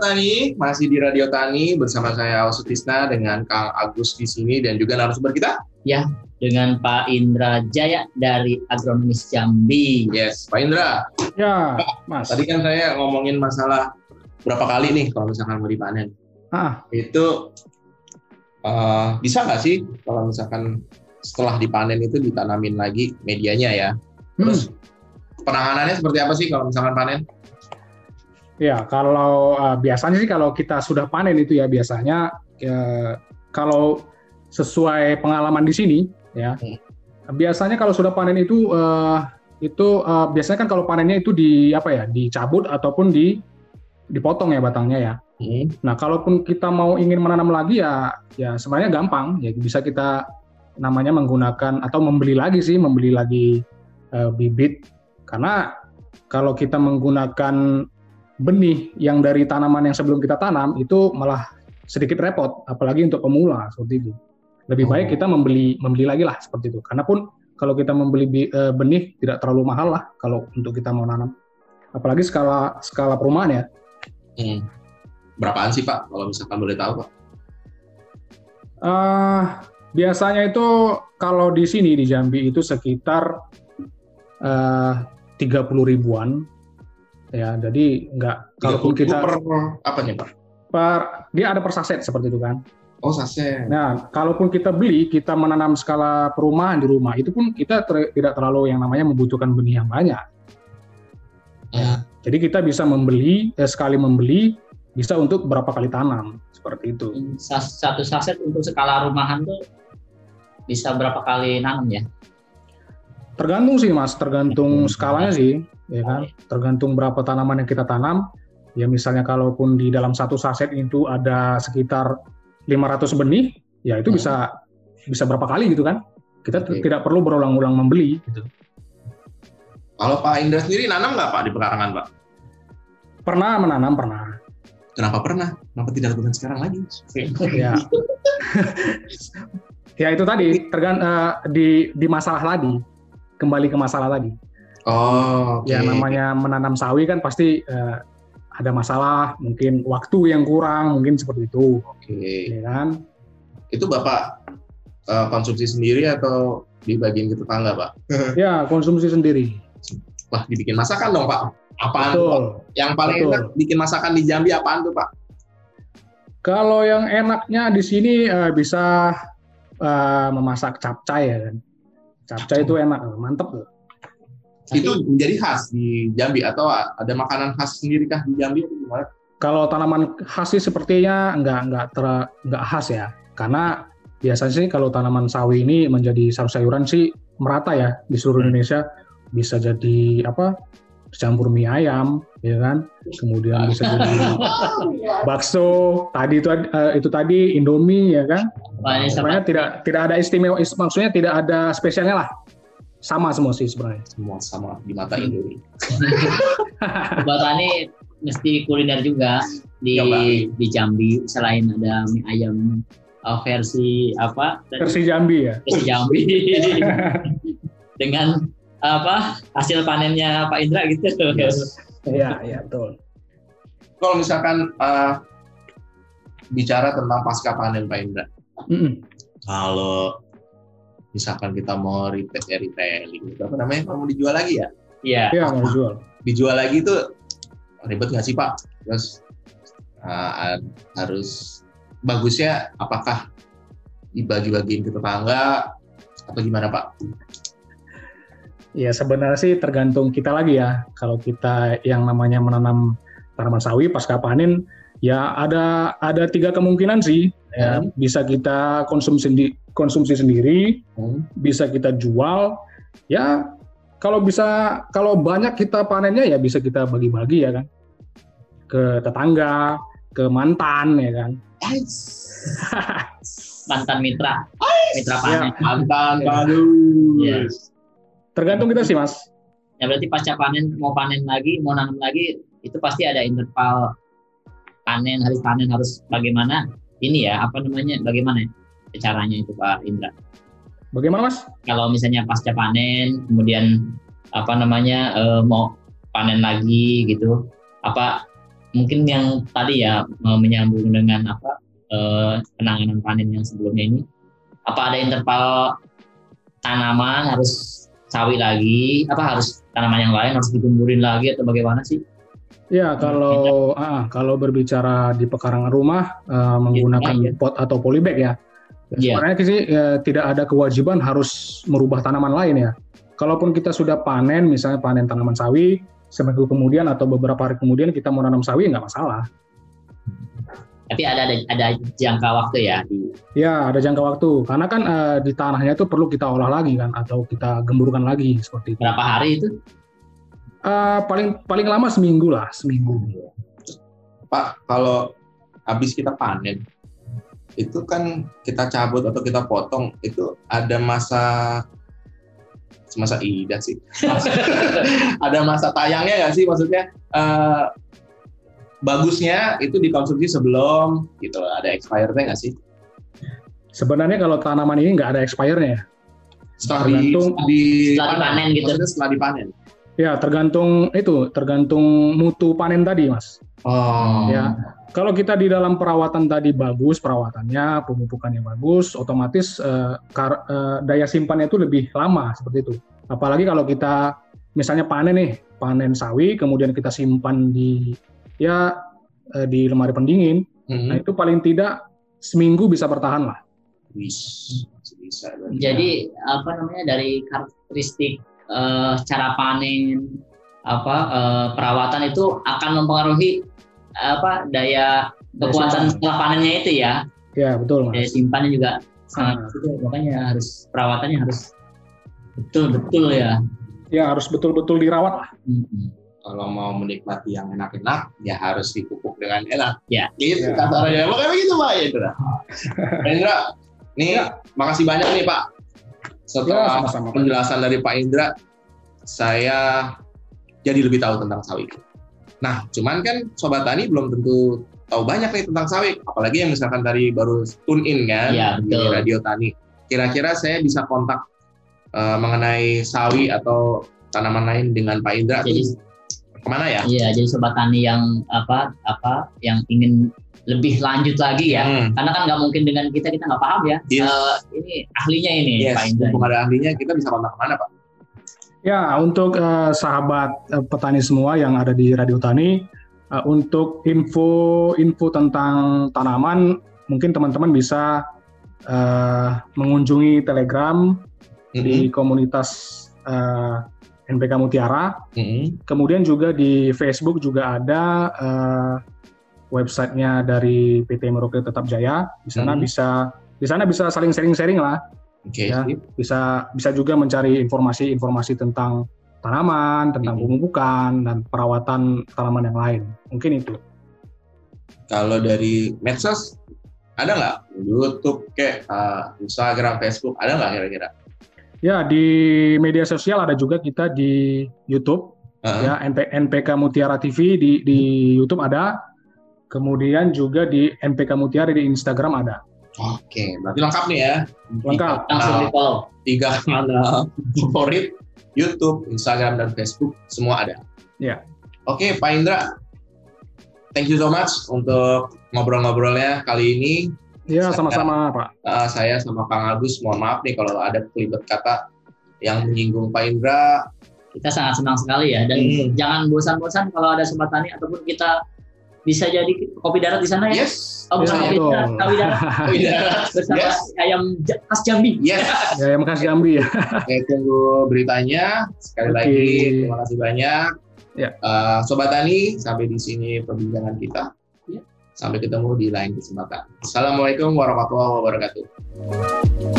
Tani, masih di Radio Tani bersama saya Sutisna dengan Kang Agus di sini dan juga narasumber kita. Ya, dengan Pak Indra Jaya dari Agronomis Jambi. Yes, Pak Indra. Ya, Mas. Tadi kan saya ngomongin masalah berapa kali nih kalau misalkan mau dipanen. Ah, Itu uh, bisa nggak sih kalau misalkan setelah dipanen itu ditanamin lagi medianya ya? Terus penanganannya seperti apa sih kalau misalkan panen? Ya, kalau uh, biasanya sih kalau kita sudah panen itu ya biasanya uh, kalau sesuai pengalaman di sini ya. Hmm. Biasanya kalau sudah panen itu uh, itu uh, biasanya kan kalau panennya itu di apa ya, dicabut ataupun di dipotong ya batangnya ya. Hmm. Nah, kalaupun kita mau ingin menanam lagi ya ya sebenarnya gampang ya bisa kita namanya menggunakan atau membeli lagi sih, membeli lagi uh, bibit karena kalau kita menggunakan benih yang dari tanaman yang sebelum kita tanam itu malah sedikit repot, apalagi untuk pemula seperti itu. Lebih Oh. baik kita membeli membeli lagi lah seperti itu. Karena pun kalau kita membeli eh, benih tidak terlalu mahal lah kalau untuk kita mau nanam. Apalagi skala skala perumahan ya. Hmm. Berapaan sih Pak kalau misalkan boleh tahu Pak? Eh, biasanya itu kalau di sini di Jambi itu sekitar eh, 30 ribuan ya. Jadi nggak kalaupun 30.000 kita per apa nih Pak? per dia ada per saset seperti itu kan. Oh saset. Nah, kalaupun kita beli, kita menanam skala perumahan di rumah, itu pun kita ter- tidak terlalu yang namanya membutuhkan benih yang banyak. Hmm. Jadi kita bisa membeli, eh, sekali membeli, bisa untuk berapa kali tanam, seperti itu. Sas- Satu saset untuk skala rumahan tuh bisa berapa kali nanam ya? Tergantung sih mas, tergantung skalanya sih, ya kan. Tergantung berapa tanaman yang kita tanam. Ya misalnya kalaupun di dalam satu saset itu ada sekitar 500 benih, ya itu Hmm. bisa bisa berapa kali gitu kan. Kita Oke. tidak perlu berulang-ulang membeli gitu. Kalau Pak Indra sendiri nanam nggak Pak di pekarangan Pak? Pernah menanam, pernah. Kenapa pernah? Kenapa tidak lakukan sekarang lagi? ya ya itu tadi tergan eh, di di masalah tadi kembali ke masalah tadi Oh, oke. ya namanya menanam sawi kan pasti eh, ada masalah mungkin waktu yang kurang mungkin seperti itu Oke. ya kan Itu Bapak eh, konsumsi sendiri atau dibagiin ke tetangga Pak? ya konsumsi sendiri Wah, dibikin masakan dong Pak. Apaan tuh, betul Yang paling Betul. enak bikin masakan di Jambi apaan tuh Pak? kalau yang enaknya di sini eh, bisa eh, memasak capcay ya kan capcay itu enak mantep loh Tapi- Itu menjadi khas di Jambi atau ada makanan khas sendiri kah di Jambi atau gimana? kalau tanaman khas sih sepertinya nggak nggak ter nggak khas ya. Karena biasanya sih kalau tanaman sawi ini menjadi sayur-sayuran sih merata ya di seluruh Indonesia. Bisa jadi apa? Campur mie ayam ya kan? Kemudian bisa jadi bakso tadi itu eh, itu tadi indomie ya kan? Wah, ini sebenarnya sama, tidak tidak ada istimewa is- maksudnya tidak ada spesialnya lah sama semua sih sebenarnya Semua sama di mata Indomie. Sobat Tani mesti kuliner juga di Coba. di Jambi selain ada mie ayam uh, versi apa? versi Jambi ya versi Jambi dengan apa hasil panennya Pak Indra gitu. iya iya betul Kalau misalkan eh, bicara tentang pasca panen Pak Indra, Mm-mm. kalau misalkan kita mau retail ya retailing, itu apa namanya? Kalau mau dijual lagi ya? Iya. iya mau dijual Dijual lagi itu ribet nggak sih Pak? Terus eh, harus bagusnya apakah dibagi-bagiin ke tetangga atau gimana Pak? Ya sebenarnya sih tergantung kita lagi ya. Kalau kita yang namanya menanam tanaman sawi pasca panen, ya ada ada tiga kemungkinan sih. Ya, Hmm. bisa kita konsumsi sendi- konsumsi sendiri, Hmm. bisa kita jual. Ya kalau bisa kalau banyak kita panennya ya bisa kita bagi-bagi ya kan ke tetangga, ke mantan ya kan. Mantan mitra. Mitra Ya. panen. Mantan Ya. bagus. Iya. Tergantung kita sih mas. Ya berarti pasca panen mau panen lagi, mau nanam lagi itu pasti ada interval panen harus panen harus bagaimana ini ya apa namanya bagaimana ya caranya itu Pak Indra Bagaimana mas? kalau misalnya pasca panen kemudian apa namanya eh, mau panen lagi gitu apa mungkin yang tadi ya eh, menyambung dengan apa eh, penanganan panen yang sebelumnya ini apa ada interval tanaman harus sawi lagi apa harus tanaman yang lain harus digemburin lagi atau bagaimana sih Ya kalau ah, kalau berbicara di pekarangan rumah uh, menggunakan Iya. pot atau polybag ya, Iya. sebenarnya sih ya, tidak ada kewajiban harus merubah tanaman lain ya. Kalaupun kita sudah panen, misalnya panen tanaman sawi, seminggu kemudian atau beberapa hari kemudian kita mau nanam sawi nggak masalah. tapi ada ada, ada jangka waktu ya di Ya ada jangka waktu, karena kan eh, di tanahnya itu perlu kita olah lagi kan, atau kita gemburkan lagi seperti itu. berapa hari itu Eh, paling paling lama seminggu lah, seminggu. Pak, kalau habis kita panen, itu kan kita cabut atau kita potong, itu ada masa masa idah sih. ada masa tayangnya nggak sih maksudnya? eh, bagusnya itu dikonsumsi sebelum gitu ada expirednya nggak sih? Sebenarnya kalau tanaman ini nggak ada expire-nya ya. Setelah di, Tergantung di setelah dipanen gitu. Setelah dipanen. Ya tergantung itu, tergantung mutu panen tadi mas. Oh. Ya, kalau kita di dalam perawatan tadi bagus perawatannya, pemupukannya bagus, otomatis eh, kar- eh, daya simpannya itu lebih lama seperti itu. Apalagi kalau kita misalnya panen nih, panen sawi, kemudian kita simpan di ya eh, di lemari pendingin, Hmm. nah itu paling tidak seminggu bisa bertahan lah. Bisa. jadi apa namanya dari karakteristik eh, cara panen apa eh, perawatan itu akan mempengaruhi apa daya kekuatan setelah panennya itu ya Ya betul daya mas. simpannya juga sangat itu makanya harus perawatannya harus betul betul ya Ya harus betul-betul dirawat lah. Mm-mm. kalau mau menikmati yang enak-enak ya harus dipupuk dengan enak. Ya. Gitu Ya. kasarnya. Makanya begitu Pak ya Indra. Indra, nih makasih banyak nih Pak. Ya Setelah sama-sama. Pak. penjelasan dari Pak Indra, saya jadi lebih tahu tentang sawit. Nah, cuman kan Sobat Tani belum tentu tahu banyak nih tentang sawit. Apalagi yang misalkan tadi baru tune in kan Iya, di betul. Radio Tani. Kira-kira saya bisa kontak eh, mengenai sawi atau tanaman lain dengan Pak Indra Jadi- ke mana ya? Iya, jadi sobat tani yang apa apa yang ingin lebih lanjut lagi ya. Hmm. Karena kan nggak mungkin dengan kita kita nggak paham ya. Yes. Eh, ini ahlinya ini Yes, Pak Indra. mumpung ada ahlinya, kita bisa kontak ke mana Pak? Ya, untuk eh, sahabat eh, petani semua yang ada di Radio Tani, eh, untuk info info tentang tanaman, mungkin teman-teman bisa eh, mengunjungi Telegram di komunitas eh, NPK Mutiara. Mhm. Kemudian juga di Facebook juga ada eh, websitenya dari PT Merauke Tetap Jaya. Di sana Hmm. bisa di sana bisa saling sharing-sharing lah Oke, Ya. bisa bisa juga mencari informasi-informasi tentang tanaman, tentang Mhm. pemupukan dan perawatan tanaman yang lain. Mungkin itu. Kalau dari medsos ada nggak YouTube, kayak eh, Instagram, Facebook, ada nggak kira-kira? Ya di media sosial ada juga kita di YouTube Heeh. ya NP, NPK Mutiara TV di di YouTube ada. Kemudian juga di NPK Mutiara di Instagram ada. Oke, berarti lengkap nih ya. Lengkap. Langsung Nah, di follow. tiga kanal favorit YouTube, Instagram, dan Facebook semua ada. Ya. Oke, Pak Indra, thank you so much untuk ngobrol-ngobrolnya kali ini. Ya sama-sama Pak. Uh, saya sama Kang Agus, mohon maaf nih kalau ada kelibet kata yang menyinggung Pak Indra. Kita sangat senang sekali ya dan Hmm. jangan bosan-bosan kalau ada sobat tani ataupun kita bisa jadi kopi darat di sana ya. Yes, Oh bukan Ya, kopi betul. darat, kopi darat Kopi darat. bersama Yes. ayam khas Jambi. yes. ya yang makasih Jambi ya. Saya tunggu beritanya. Sekali Oke. lagi, terima kasih banyak. Ya. Uh, Sobat Tani, sampai di sini perbincangan kita. Sampai ketemu di lain kesempatan. Assalamualaikum warahmatullahi wabarakatuh.